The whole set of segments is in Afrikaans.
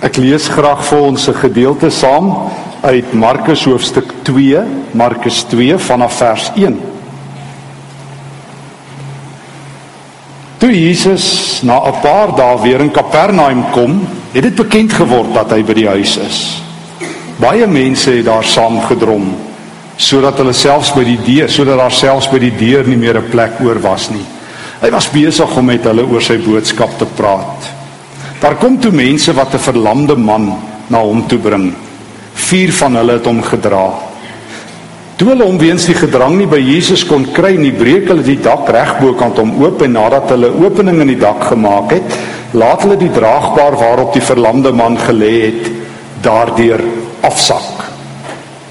Ek lees graag vir ons 'n gedeelte saam uit Markus hoofstuk 2, Markus 2 vanaf vers 1. Toe Jesus na 'n paar dae weer in Kapernaum kom, het dit bekend geword dat hy by die huis is. Baie mense het daar saamgedrom sodat hulle selfs by die deur, sodat daar selfs by die deur nie meer 'n plek oor was nie. Hy was besig om met hulle oor sy boodskap te praat. Daar kom toe mense wat 'n verlamde man na hom toe bring. Vier van hulle het hom gedra. Toe hulle hom weens die gedrang nie by Jesus kon kry nie, breek hulle die dak regbokant hom oop en nadat hulle opening in die dak gemaak het, laat hulle die draagbaar waarop die verlamde man gelê het, daardeur afsak.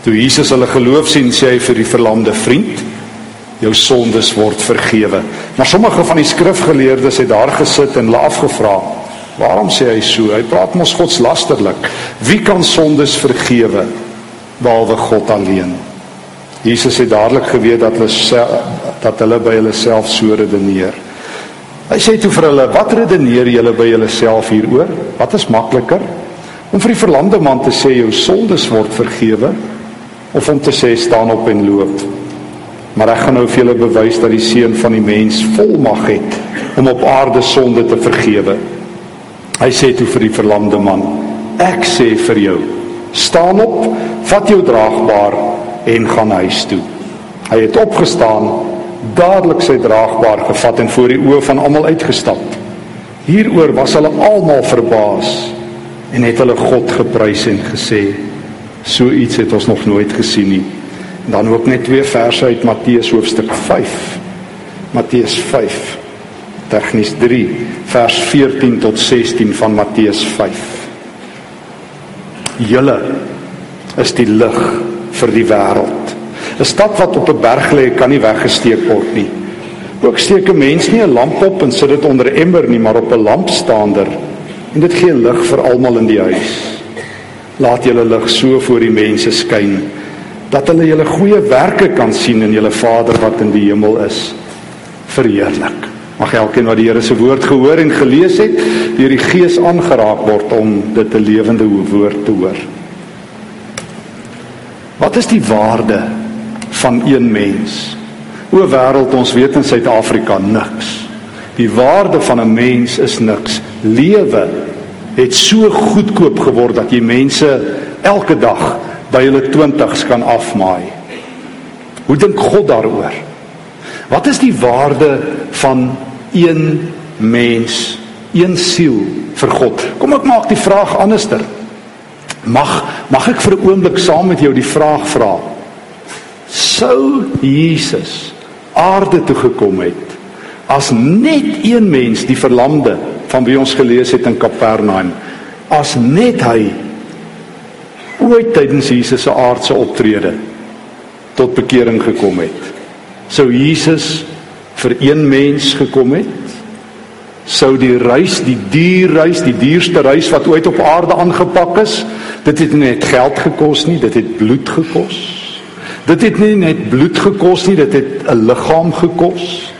Toe Jesus hulle geloof sien, sê hy vir die verlamde vriend: "Jou sondes word vergewe." Maar sommige van die skrifgeleerdes het daar gesit en hulle afgevra: Waarom sê hy so? Hy praat mos godslasterlik. Wie kan sondes vergewe behalwe God alleen? Jesus het dadelik geweet dat hulle dat hulle by hulle self so redeneer. Hy sê toe vir hulle: "Wat redeneer julle by julle self hieroor? Wat is makliker? Om vir die verlamde man te sê jou sondes word vergewe of om te sê staan op en loop?" Maar ek gaan nou vir julle bewys dat die seun van die mens volmag het om op aarde sonde te vergewe. Hy sê toe vir die verlamde man: "Ek sê vir jou, staan op, vat jou draagbaar en gaan huis toe." Hy het opgestaan, dadelik sy draagbaar gevat en voor die oë van almal uitgestap. Hieroor was hulle almal verbaas en het hulle God geprys en gesê: "So iets het ons nog nooit gesien nie." En dan ook net twee verse uit Matteus hoofstuk 5. Matteus 5 tegnies 3 vers 14 tot 16 van Matteus 5. Julle is die lig vir die wêreld. 'n Stad wat op 'n berg lê kan nie weggesteek word nie. Ook steek 'n mens nie 'n lamp op en sit dit onder 'n emmer nie, maar op 'n lampstander en dit gee lig vir almal in die huis. Laat julle lig so voor die mense skyn dat hulle julle goeie werke kan sien en julle Vader wat in die hemel is verheerlik. Mag elkeen wat die Here se woord gehoor en gelees het, deur die Gees aangeraak word om dit 'n lewende woord te hoor. Wat is die waarde van een mens? O wêreld, ons weet in Suid-Afrika niks. Die waarde van 'n mens is niks. Lewe het so goedkoop geword dat jy mense elke dag by hulle 20's kan afmaai. Hoe dink God daaroor? Wat is die waarde van een mens, een siel vir God. Kom ek maak die vraag anderster. Mag mag ek vir 'n oomblik saam met jou die vraag vra? Sou Jesus aarde toe gekom het as net een mens, die verlamde van wie ons gelees het in Kapernaum, as net hy ooit tydens Jesus se aardse optrede tot bekering gekom het. Sou Jesus vir een mens gekom het sou die reis die duur reis die duurste reis wat ooit op aarde aangepak is dit het nie net geld gekos nie dit het bloed gekos. Dit het nie net bloed gekos nie dit het 'n liggaam gekos.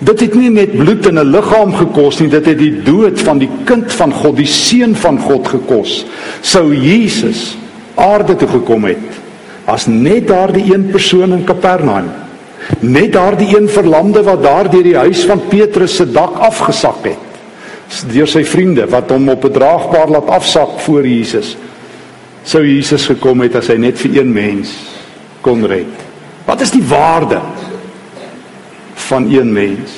Dit het nie net bloed en 'n liggaam gekos nie dit het die dood van die kind van God die seun van God gekos. Sou Jesus aarde toe gekom het as net daardie een persoon in Kapernaum Net daardie een verlamde wat daar deur die huis van Petrus se dak afgesak het. Deur sy vriende wat hom op 'n draagbaar laat afsak voor Jesus. Sou Jesus gekom het as hy net vir een mens kon red. Wat is die waarde van een mens?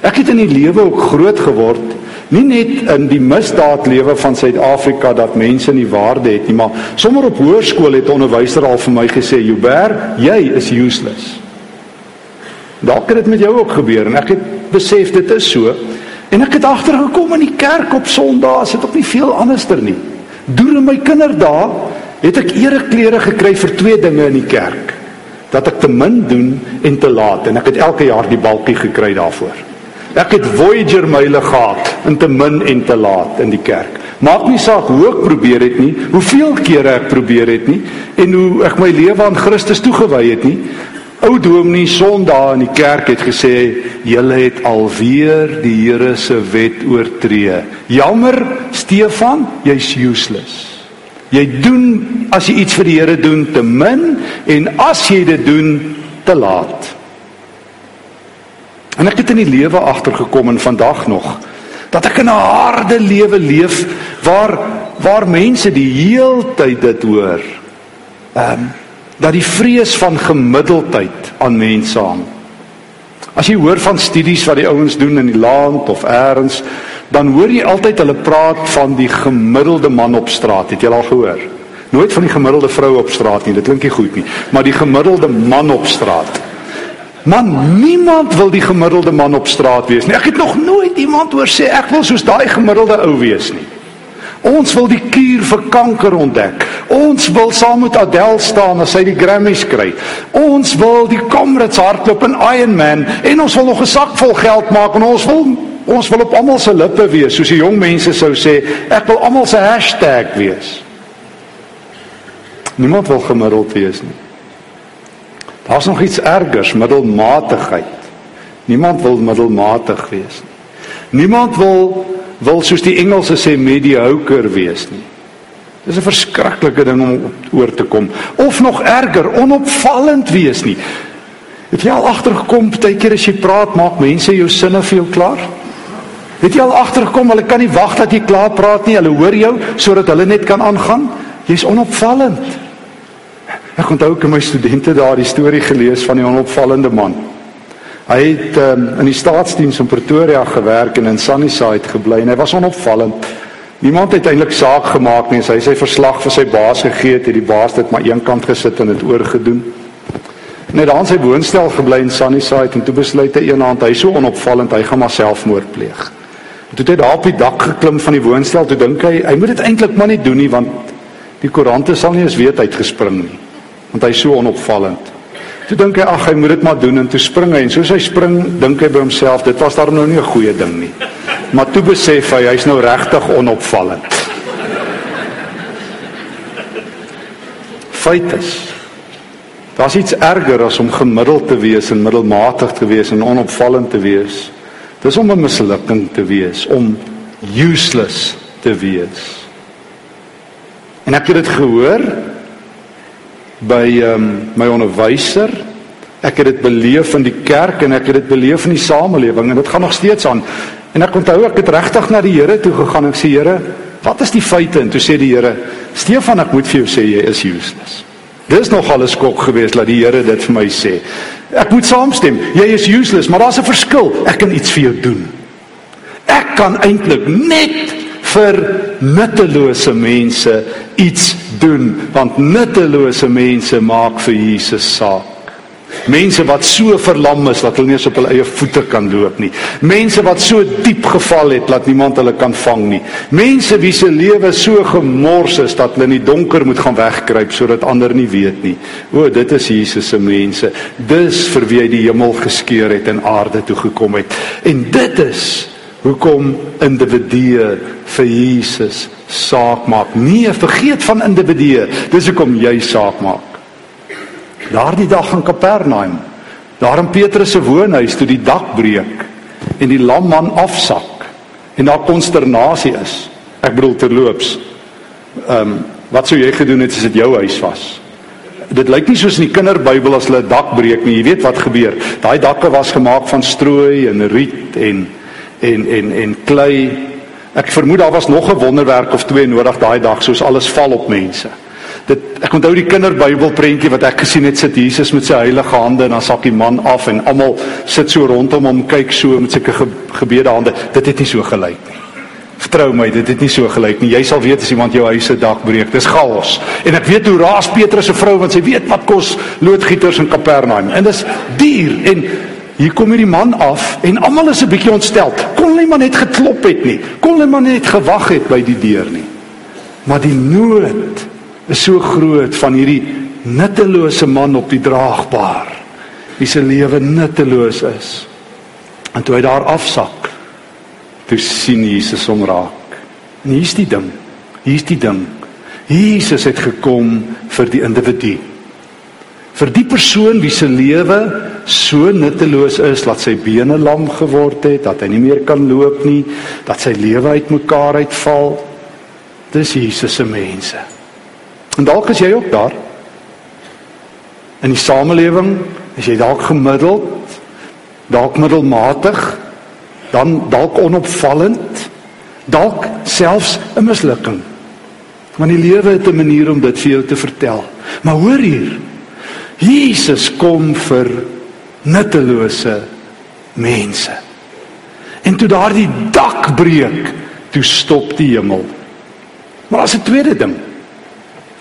Ek het in die lewe ook groot geword nie net in die misdaadlewe van Suid-Afrika dat mense nie waarde het nie, maar sommer op hoërskool het 'n onderwyser al vir my gesê, "Joubert, jy is useless." Dalk het dit met jou ook gebeur en ek het besef dit is so. En ek het agtergekom in die kerk op Sondae, is dit ook nie veel anderster nie. Deur my kinderdae het ek ereklere gekry vir twee dinge in die kerk. Dat ek te min doen en te laat en ek het elke jaar die balkie gekry daarvoor. Ek het Voyager myle gehad in te min en te laat in die kerk. Maak nie saak hoe ek probeer het nie, hoeveel kere ek probeer het nie en hoe ek my lewe aan Christus toegewy het nie, Ou dominee Sondag in die kerk het gesê julle het alweer die Here se wet oortree. Jammer, Stefan, jy's useless. Jy doen as jy iets vir die Here doen te min en as jy dit doen te laat. En ek het in die lewe agtergekom en vandag nog dat ek in 'n harde lewe leef waar waar mense die heeltyd dit hoor. Ehm um, dat die vrees van gemiddeldheid aan mense hang. As jy hoor van studies wat die ouens doen in die land of elders, dan hoor jy altyd hulle praat van die gemiddelde man op straat. Het jy al gehoor? Nooit van die gemiddelde vrou op straat nie. Dit klink nie goed nie, maar die gemiddelde man op straat. Man, niemand wil die gemiddelde man op straat wees nie. Ek het nog nooit iemand hoor sê ek wil soos daai gemiddelde ou wees nie. Ons wil die kuur vir kanker ontdek. Ons wil saam met Adele staan as hy die Grammys kry. Ons wil die Comrades hardloop in Ironman en ons wil nog 'n sak vol geld maak en ons wil ons wil op almal se lippe wees, soos die jong mense sou sê, ek wil almal se hashtag wees. Niemand wil gemiddeld wees nie. Daar's nog iets ergers, middelmatigheid. Niemand wil middelmatig wees nie. Niemand wil wil soos die Engelse sê mediocre wees nie. Dis 'n verskriklike ding om oor te kom of nog erger, onopvallend wees nie. Het jy al agtergekom baie keer as jy praat maak mense jou sinne veel klaar? Het jy al agtergekom hulle kan nie wag dat jy klaar praat nie, hulle hoor jou sodat hulle net kan aangaan? Jy's onopvallend. Ek onthou ek my studente daar die storie gelees van die onopvallende man. Hy het um, in die staatsdiens in Pretoria gewerk en in Sunnyside gebly en hy was onopvallend. Niemand het eintlik saak gemaak nie. Hy sy verslag vir sy baas gegee het, het die baas dit maar eenkant gesit en dit oorgedoen. Net dan sy woonstel gebly in Sunnyside en toe besluit hy eendag hy so onopvallend, hy gaan maar selfmoord pleeg. En toe het hy daar op die dak geklim van die woonstel, toe dink hy hy moet dit eintlik maar nie doen nie want die koerante sal nie eens weet hy het gespring nie want hy is so onopvallend. Toe dink hy ag hy moet dit maar doen en toe spring hy en soos hy spring dink hy by homself dit was daar nou nie 'n goeie ding nie. Maar toe besef hy hy's nou regtig onopvallend. Feit is daar's iets erger as om gemiddeld te wees en middelmatig te wees en onopvallend te wees. Dis om 'n mislukking te wees, om useless te wees. En ek het dit gehoor by um, my onderwyser. Ek het dit beleef in die kerk en ek het dit beleef in die samelewing en dit gaan nog steeds aan. En ek onthou ek het regtig na die Here toe gegaan en sê Here, wat is die feite? En toe sê die Here, Stefan, ek moet vir jou sê jy is useless. Dis nog alles skok geweest dat die Here dit vir my sê. Ek moet saamstem. Jy is useless, maar daar's 'n verskil. Ek kan iets vir jou doen. Ek kan eintlik net vir nuttelose mense iets doen want nuttelose mense maak vir Jesus saak. Mense wat so verlam is dat hulle nie eens op hulle eie voete kan loop nie. Mense wat so diep geval het dat niemand hulle kan vang nie. Mense wie se lewe so gemors is dat hulle in die donker moet gaan wegkruip sodat ander nie weet nie. O, dit is Jesus se mense. Dis vir wie hy die hemel geskeur het en aarde toe gekom het. En dit is hoekom individue vir Jesus saak maak. Nee, vergeet van individue. Dis hoekom jy saak maak. Daardie dag in Kapernaum, daar in Petrus se woonhuis toe die dak breek en die lam man afsak en daar konsternasie is. Ek bedoel terloops. Ehm um, wat sou jy gedoen het as dit jou huis was? Dit lyk nie soos in die kinderbybel as hulle 'n dak breek nie. Jy weet wat gebeur. Daai dakke was gemaak van strooi en riet en en en en klei. Ek vermoed daar was nog 'n wonderwerk of twee nodig daai dag soos alles val op mense. Dit ek onthou die kinderbybelprentjie wat ek gesien het sit Jesus met sy heilige hande en dan sak die man af en almal sit so rondom hom kyk so met sulke ge, gebede hande. Dit het nie so gelyk nie. Vertrou my, dit het nie so gelyk nie. Jy sal weet as iemand jou huis se dak breek. Dis chaos. En ek weet hoe raas Petrus se vrou want sy weet wat kos loodgieters in Kapernaum. En dis duur en Hier kom hierdie man af en almal is 'n bietjie ontstel. Kon hulle maar net geklop het nie. Kon hulle maar net gewag het by die deur nie. Maar die nood is so groot van hierdie nuttelose man op die draagbaar. Wie se lewe nutteloos is. En toe hy daar afsak, toe sien Jesus hom raak. En hier's die ding. Hier's die ding. Jesus het gekom vir die individu vir die persoon wie se lewe so nutteloos is dat sy bene lam geword het, dat hy nie meer kan loop nie, dat sy lewe uitmekaar uitval. Dis Jesus se mense. En dalk is jy ook daar. In die samelewing is jy dalk gemiddeld, dalk middelmatig, dan dalk onopvallend, dalk selfs 'n mislukking. Want die lewe het 'n manier om dit vir jou te vertel. Maar hoor hier. Jesus kom vir nuttelose mense. En toe daardie dak breek, toe stop die hemel. Maar as 'n tweede ding.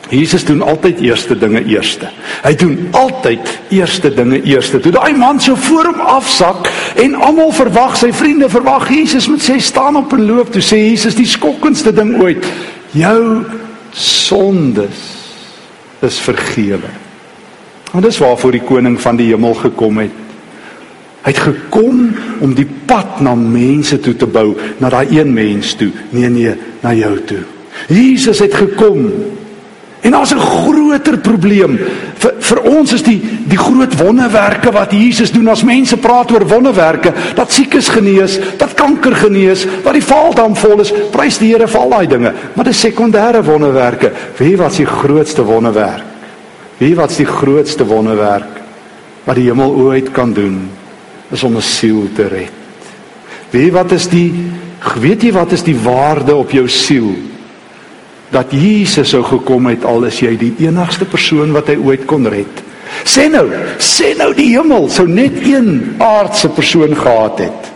Jesus doen altyd eerste dinge eerste. Hy doen altyd eerste dinge eerste. Toe daai man so voor hom afsak en almal verwag, sy vriende verwag Jesus moet sê staan op en loop, toe sê Jesus die skokkendste ding ooit. Jou sondes is vergewe. En dis waarvoor die koning van die hemel gekom het. Hy het gekom om die pad na mense toe te bou, na daai een mens toe. Nee nee, na jou toe. Jesus het gekom. En daar's 'n groter probleem. Vir vir ons is die die groot wonderwerke wat Jesus doen as mense praat oor wonderwerke, dat siekes genees, dat kanker genees, wat die vaaldam vol is, prys die Here vir al daai dinge. Maar dis sekondêre wonderwerke. Wie wat is die grootste wonderwerk? Wie wat is die grootste wonderwerk wat die hemel ooit kan doen? is om 'n siel te red. Weet wat is die weet jy wat is die waarde op jou siel? Dat Jesus sou gekom het al is jy die enigste persoon wat hy ooit kon red. Sê nou, sê nou die hemel sou net een aardse persoon gehad het.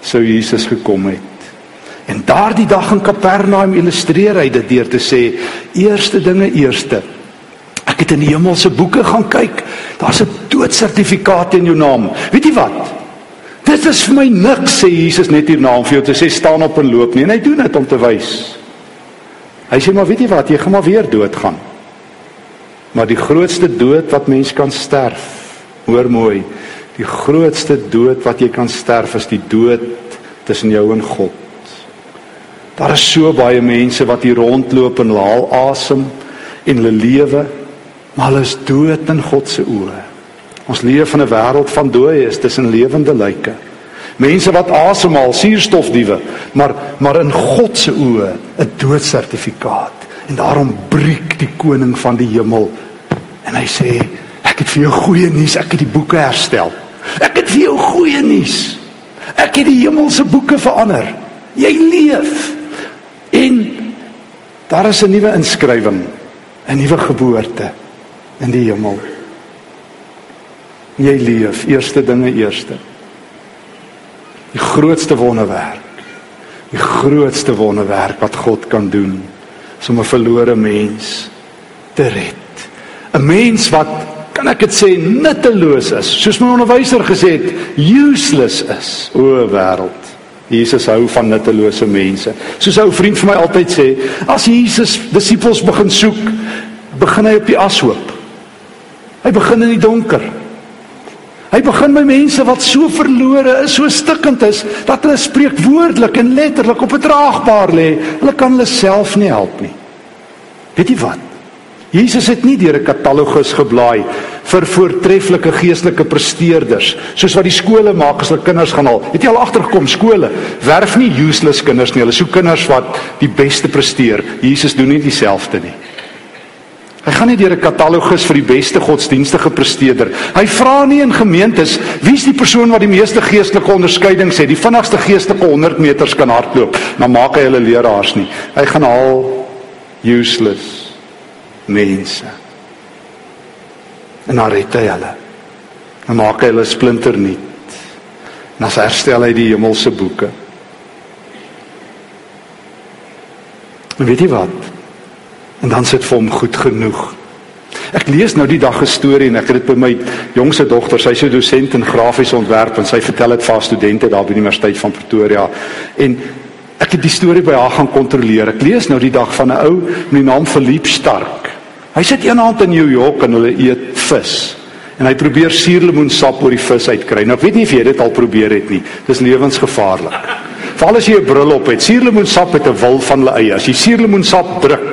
Sou Jesus gekom het. En daardie dag in Kapernaum illustreer hy dit deur te sê eerste dinge eerste. Het in die hemelse boeke gaan kyk. Daar's 'n doodsertifikaat in jou naam. Weet jy wat? Dit is vir my niks sê Jesus net hier naam vir jou te sê staan op en loop nie. En hy doen dit om te wys. Hy sê maar weet jy wat, jy gaan maar weer doodgaan. Maar die grootste dood wat mens kan sterf, hoor mooi, die grootste dood wat jy kan sterf is die dood tussen jou en God. Daar is so baie mense wat hier rondloop en haal asem en hulle lewe maar hulle is dood in God se oë. Ons leef in 'n wêreld van dooies tussen lewende lyke. Mense wat asemhaal, suurstofdiewe, maar maar in God se oë 'n doodsertifikaat. En daarom breek die koning van die hemel en hy sê, ek het vir jou goeie nuus, ek het die boeke herstel. Ek het vir jou goeie nuus. Ek het die hemelse boeke verander. Jy leef. En daar is 'n nuwe inskrywing, 'n nuwe geboorte in die hemel. Jy leef eerste dinge eerste. Die grootste wonderwerk. Die grootste wonderwerk wat God kan doen is om 'n verlore mens te red. 'n Mens wat kan ek dit sê nutteloos is, soos my onderwyser gesê het, useless is. O wêreld. Jesus hou van nuttelose mense. Soos 'n ou vriend vir my altyd sê, as Jesus disippels begin soek, begin hy op die ashoop. Hy begin in die donker. Hy begin by mense wat so verlore is, so stikkend is dat hulle spreek woordelik en letterlik op 'n draagbaar lê. Hulle kan hulle self nie help nie. Weet jy wat? Jesus het nie deur 'n katalogus geblaai vir voortreffelike geestelike presteerders soos wat die skole maak as hulle kinders gaan haal. Het jy al agtergekom skole werf nie useless kinders nie. Hulle soek kinders wat die beste presteer. Jesus doen nie dieselfde nie. Hy gaan nie deur 'n katalogus vir die beste godsdienstige presteerder. Hy vra nie in gemeentes wie's die persoon wat die meeste geestelike onderskeidings het, die vinnigste geestelike 100 meters kan hardloop. Dan maak hy hulle leraars nie. Hy gaan al useless mense. En dan red hy hulle. Dan maak hy hulle splinternuut. En dan herstel hy die hemelse boeke. En weet jy wat? En dan sit vir hom goed genoeg. Ek lees nou die dag 'n storie en ek het dit by my jongste dogter, sy's 'n dosent in grafiese ontwerp en sy vertel dit vir haar studente daar by die Universiteit van Pretoria. En ek het die storie by haar gaan kontroleer. Ek lees nou die dag van 'n ou met die naam Philippe Stark. Hy sit eendag in New York en hulle eet vis. En hy probeer suurlemoensap oor die vis uitkry. Nou ek weet nie of jy dit al probeer het nie. Dis lewensgevaarlik. Veral as jy 'n bril op het. Suurlemoensap het 'n wil van hulle eie. As jy suurlemoensap druk,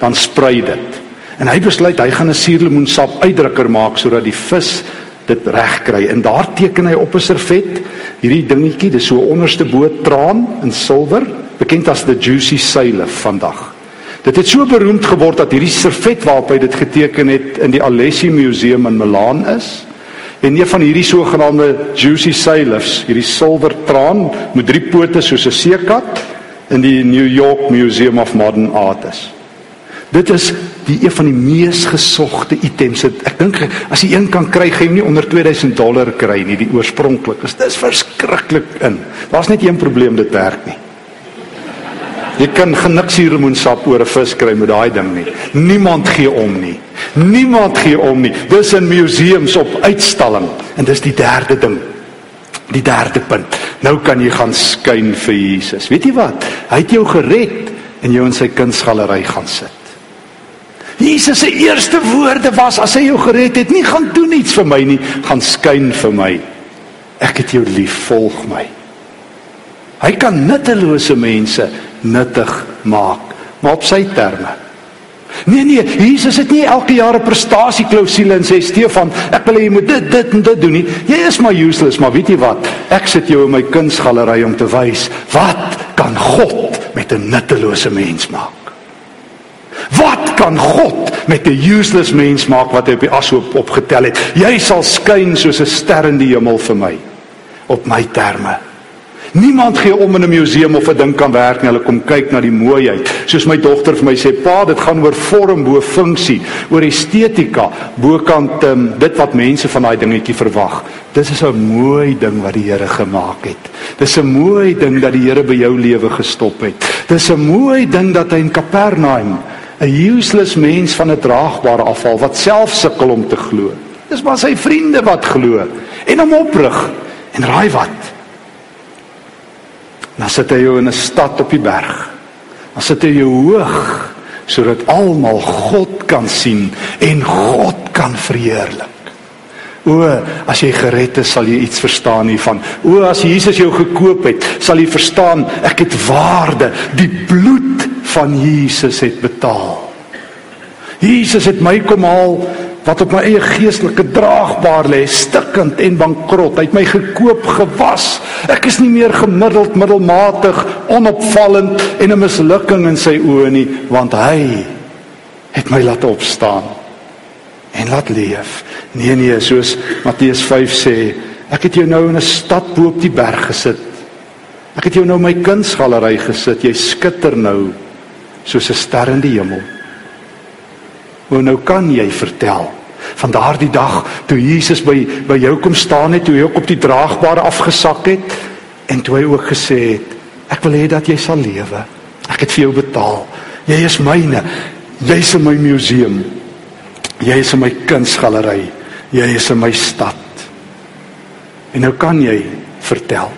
dan sprei dit. En hy besluit hy gaan 'n suurlemoensap uitdrukker maak sodat die vis dit reg kry. En daar teken hy op 'n servet hierdie dingetjie, dis so onderste bo traan in silwer bekend as the juicy salif vandag. Dit het so beroemd geword dat hierdie servet waarop hy dit geteken het in die Alessi Museum in Milaan is. En een van hierdie sogenaamde juicy salifs, hierdie silwer traan met drie pote soos 'n seekat in die New York Museum of Modern Art is. Dit is die een van die mees gesogte items. Ek dink as jy een kan kry, gaan jy nie onder 2000 dollar kry nie, die oorspronklik is. Dis verskriklik in. Daar's net een probleem dit werk nie. Jy kan geniks hier lemoensap oor 'n vis kry met daai ding nie. Niemand gee om nie. Niemand gee om nie. Dis in museums op uitstalling en dis die derde ding. Die derde punt. Nou kan jy gaan skyn vir Jesus. Weet jy wat? Hy het jou gered en jou in sy kunsgalery gaan sit. Jesus se eerste woorde was as hy jou gered het, nie gaan doen iets vir my nie, gaan skyn vir my. Ek het jou lief, volg my. Hy kan nuttelose mense nuttig maak, maar op sy terme. Nee nee, Jesus het nie elke jaar 'n prestasieklausule en sê Stefan, ek wil hê jy moet dit dit en dit doen nie. Jy is maar useless, maar weet jy wat? Ek sit jou in my kunsgalery om te wys wat kan God met 'n nuttelose mens maak. Kan God met 'n useless mens maak wat hy op die ashoop opgetel het? Jy sal skyn soos 'n ster in die hemel vir my op my terme. Niemand gee om in 'n museum of 'n ding kan werk nie. Hulle kom kyk na die mooiheid. Soos my dogter vir my sê, "Pa, dit gaan oor vorm bo funksie, oor estetika, bokant um, dit wat mense van daai dingetjie verwag." Dis is 'n mooi ding wat die Here gemaak het. Dis 'n mooi ding dat die Here by jou lewe gestop het. Dis 'n mooi ding dat hy in Kapernaum 'n useless mens van 'n draagbare afval wat self sukkel om te glo. Dis maar sy vriende wat glo en hom oprig. En raai wat? Dan sit hy jou in 'n stad op die berg. Dan sit hy jou hoog sodat almal God kan sien en God kan verheerlik. O, as jy gered is, sal jy iets verstaan hiervan. O, as Jesus jou gekoop het, sal jy verstaan ek het waarde. Die bloed van Jesus het betaal. Jesus het my kom haal wat op my eie geestelike draagbaar lê, stikkend en bankrot. Hy het my gekoop, gewas. Ek is nie meer gemiddeld, middelmatig, onopvallend en 'n mislukking in sy oë nie, want hy het my laat opstaan en laat leef. Nee nee, soos Matteus 5 sê, ek het jou nou in 'n stad bo op die berg gesit. Ek het jou nou my kunsgalery gesit. Jy skitter nou soos 'n ster in die hemel. Hoe nou kan jy vertel van daardie dag toe Jesus by by jou kom staan het, toe hy ook op die draagbare afgesak het en toe hy ook gesê het ek wil hê dat jy sal lewe. Ek het vir jou betaal. Jy is myne. Jy's in my museum. Jy is in my kunsgalery. Jy is in my stad. En nou kan jy vertel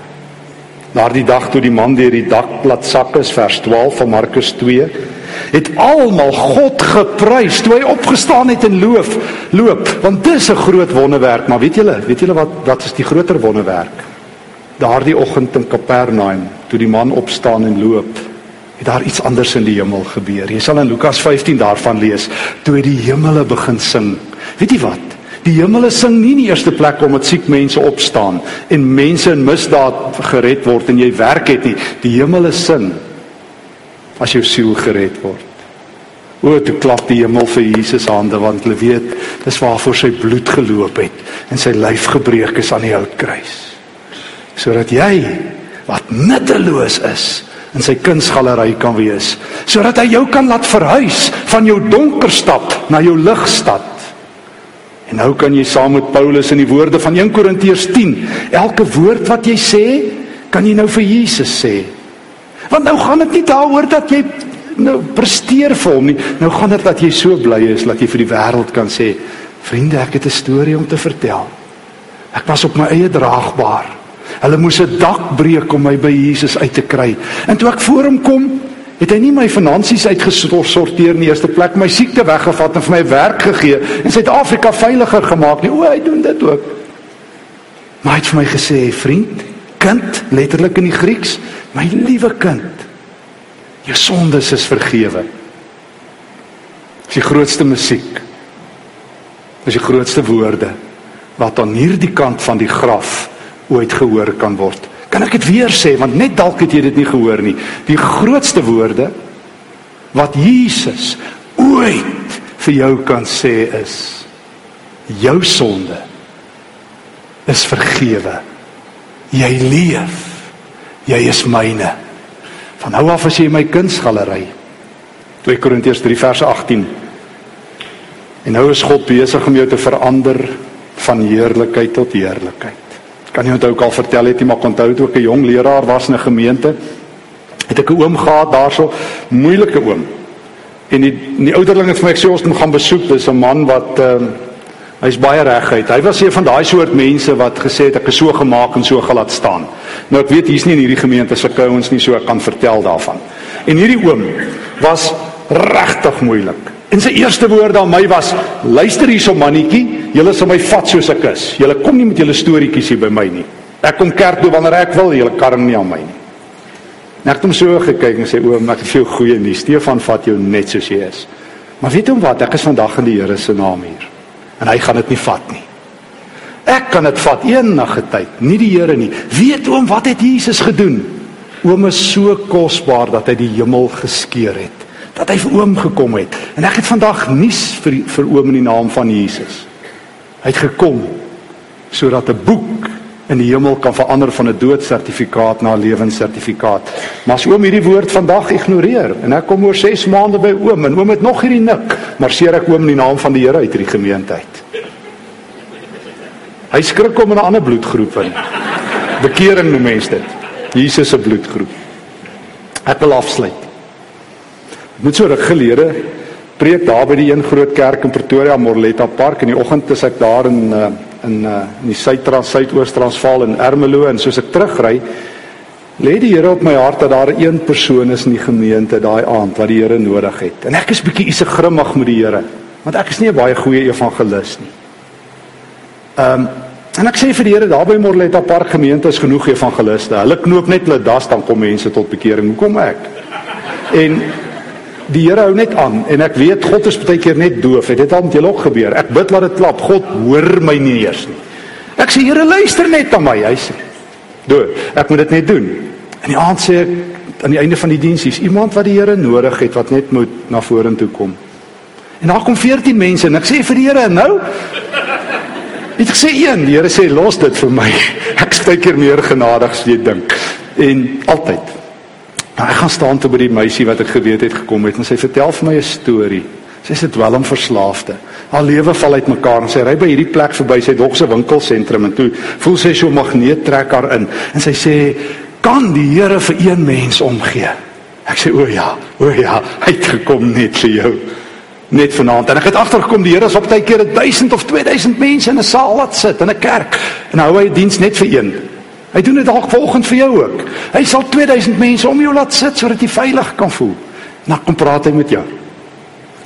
Daardie dag toe die man deur die dak plat sak is vers 12 van Markus 2 het almal God geprys toe hy opgestaan het en loof loop want dis 'n groot wonderwerk. Maar weet julle weet julle wat wat is die groter wonderwerk? Daardie oggend in Kapernaum toe die man opstaan en loop het daar iets anders in die hemel gebeur. Jy sal in Lukas 15 daarvan lees toe die hemele begin sing. Weet jy wat Die hemele sing nie in die eerste plek om dat siek mense opstaan en mense in misdaad gered word en jy werk het nie. Die hemele sing as jou siel gered word. O, toe klap die hemel vir Jesus hande want hulle weet dis waarvoor sy bloed geloop het en sy lyf gebreek is aan die houtkruis. Sodat jy wat nutteloos is in sy kunsgalery kan wees, sodat hy jou kan laat verhuis van jou donker stad na jou ligstad. En nou kan jy saam met Paulus in die woorde van 1 Korintiërs 10, elke woord wat jy sê, kan jy nou vir Jesus sê. Want nou gaan dit nie daaroor dat jy nou presteer vir hom nie. Nou gaan dit dat jy so bly is dat jy vir die wêreld kan sê, vriende, ek het 'n storie om te vertel. Ek was op my eie draagbaar. Hulle moes 'n dak breek om my by Jesus uit te kry. En toe ek voor hom kom, het hy nie my finansies uitgesorteer in die eerste plek, my siekte weggevat en vir my werk gegee en Suid-Afrika veiliger gemaak nie. O, hy doen dit ook. Maar hy het vir my gesê, vriend, kind, letterlik in die Grieks, my liewe kind, jou sondes is vergewe. Dis die grootste musiek. Dis die grootste woorde wat aan hierdie kant van die graf ooit gehoor kan word. Kan ek dit weer sê want net dalk het jy dit nie gehoor nie. Die grootste woorde wat Jesus ooit vir jou kan sê is jou sonde is vergewe. Jy leef. Jy is myne. Van nou af as jy my kunsgalery. 2 Korintiërs 3 vers 18. En nou is God besig om jou te verander van heerlikheid tot heerlikheid. Kan jy onthou ook al vertel het jy maar onthou toe ek 'n jong leraar was in 'n gemeente het ek 'n oom gehad daarso moeilike oom. En die die ouderling het vir my gesê ons moet gaan besoek. Dis 'n man wat ehm uh, hy's baie reguit. Hy was een van daai soort mense wat gesê het ek is so gemaak en so gelaat staan. Nou ek weet hier's nie in hierdie gemeente se kouens nie so ek kan vertel daarvan. En hierdie oom was regtig moeilik. En sy eerste woorde aan my was: "Luister hierso mannetjie, julle sal my vat soos ek is. Julle kom nie met julle storieetjies hier by my nie. Ek kom kerk toe wanneer ek wil, julle karm nie aan my nie." Net het hom so gekyk en sê: "Oom, ek het veel goeie nuus. Stefan vat jou net soos jy is." Maar weet hom wat? Ek is vandag in die Here se naam hier. En hy gaan dit nie vat nie. Ek kan dit vat eendag tyd, nie die Here nie. Weet oom wat het Jesus gedoen? Oom is so kosbaar dat hy die hemel geskeur het dat hy vir oom gekom het. En ek het vandag nuus vir vir oom in die naam van Jesus. Hy het gekom sodat 'n boek in die hemel kan verander van 'n doodsertifikaat na 'n lewenssertifikaat. Maar as oom hierdie woord vandag ignoreer en ek kom oor 6 maande by oom en oom het nog hierdie nik, maar seer ek oom in die naam van die Here uit hierdie gemeente uit. Hy skrik om in 'n ander bloedgroep in. Bekering noem mense dit. Jesus se bloedgroep. Ek wil afsluit. Net so ruk gelede preek daar by die een groot kerk in Pretoria Morletta Park in die oggend is ek daar in uh, in uh, in die Suid-Trans Suidoos-Transvaal in Ermelo en soos ek terugry lê die Here op my hart dat daar een persoon is in die gemeente daai aand wat die Here nodig het. En ek is bietjie ise grimmig met die Here want ek is nie 'n baie goeie evangelis nie. Ehm um, en ek sê vir die Here daar by Morletta Park gemeente is genoeg evangeliste. Hulle knoop net hulle das dan kom mense tot bekering. Hoekom ek? En die Here hou net aan en ek weet God is baie keer net doof. Het dit al met julle ook gebeur? Ek bid laat dit klap. God hoor my nie eers nie. Ek sê Here luister net na my. Hy sê: "Dood, ek moet dit net doen." En die aand sê ek aan die einde van die diens is iemand wat die Here nodig het wat net moet na vorentoe kom. En daar kom 14 mense en ek sê vir die Here, "Nou Ek sê een, die Here sê los dit vir my. Ek is baie keer meer genadig as jy dink. En altyd Maar ek gaan staan toe by die meisie wat ek geweet het gekom het en sy vertel vir my 'n storie. Sy sê dit wel 'n verslaafde. Haar lewe val uitmekaar en sy ry by hierdie plek verby sy dog se winkelsentrum en toe voel sy so 'n magneet trek haar in en sy sê kan die Here vir een mens omgee. Ek sê o ja, o ja, hy het gekom net vir jou. Net vanaand en ek het agtergekom die Here is op tyd keer 1000 of 2000 mense in 'n saal wat sit in 'n kerk en hou hy diens net vir een. Hy doen dit dalk volgens vir jou ook. Hy sal 2000 mense om jou laat sit sodat jy veilig kan voel. Dan kom praat hy met jou.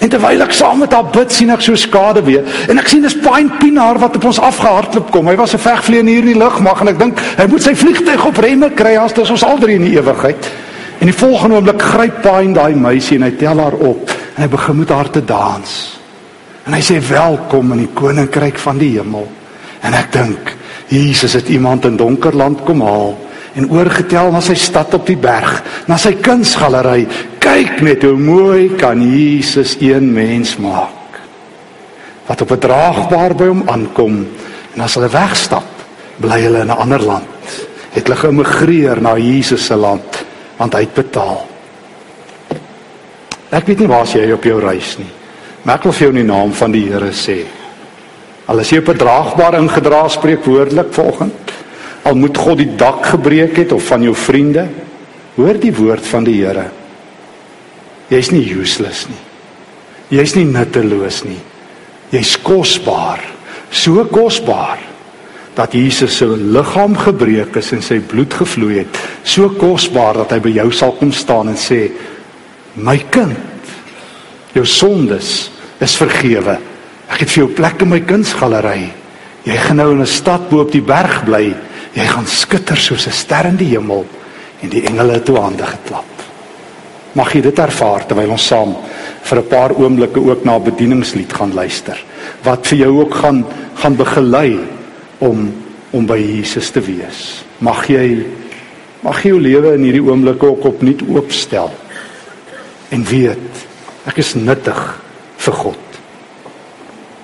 En terwyl ek saam met haar bid, sien ek so skade weer. En ek sien dis Pine Pinaar wat op ons afgehardloop kom. Hy was 'n vegvlieën hier in die lug, maar ek dink hy moet sy vliegtyg op remme kry as dit ons al drie in die ewigheid. En die volgende oomblik gryp Pine daai meisie en hy tel haar op en hy begin met haar te dans. En hy sê welkom in die koninkryk van die hemel. En ek dink Jesus het iemand in donker land kom haal en oorgetel na sy stad op die berg, na sy kunsgalery. Kyk net hoe mooi kan Jesus een mens maak. Wat op 'n draagbaar by hom aankom en as hulle wegstap, bly hulle in 'n ander land. Het hulle geëmigreer na Jesus se land want hy het betaal. Ek weet nie waar jy op jou reis nie. Maar ek wil vir jou in die naam van die Here sê, Al is jy op 'n draagbaar ingedra spreekwoordelik volgens al moet God die dak gebreek het of van jou vriende hoor die woord van die Here. Jy's nie useless nie. Jy's nie nutteloos nie. Jy's kosbaar. So kosbaar dat Jesus se liggaam gebreek is en sy bloed gevloei het. So kosbaar dat hy by jou sal kom staan en sê: "My kind, jou sondes is vergewe." Ek het vir jou plek in my kunsgalery. Jy gaan nou in 'n stad bo op die berg bly. Jy gaan skitter soos 'n ster in die hemel en die engele toe hande geklap. Mag jy dit ervaar terwyl ons saam vir 'n paar oomblikke ook na 'n bedieningslied gaan luister wat vir jou ook gaan gaan begelei om om by Jesus te wees. Mag jy Mag jou lewe in hierdie oomblikke ook opnuut oopstel. En weet, ek is nuttig vir God.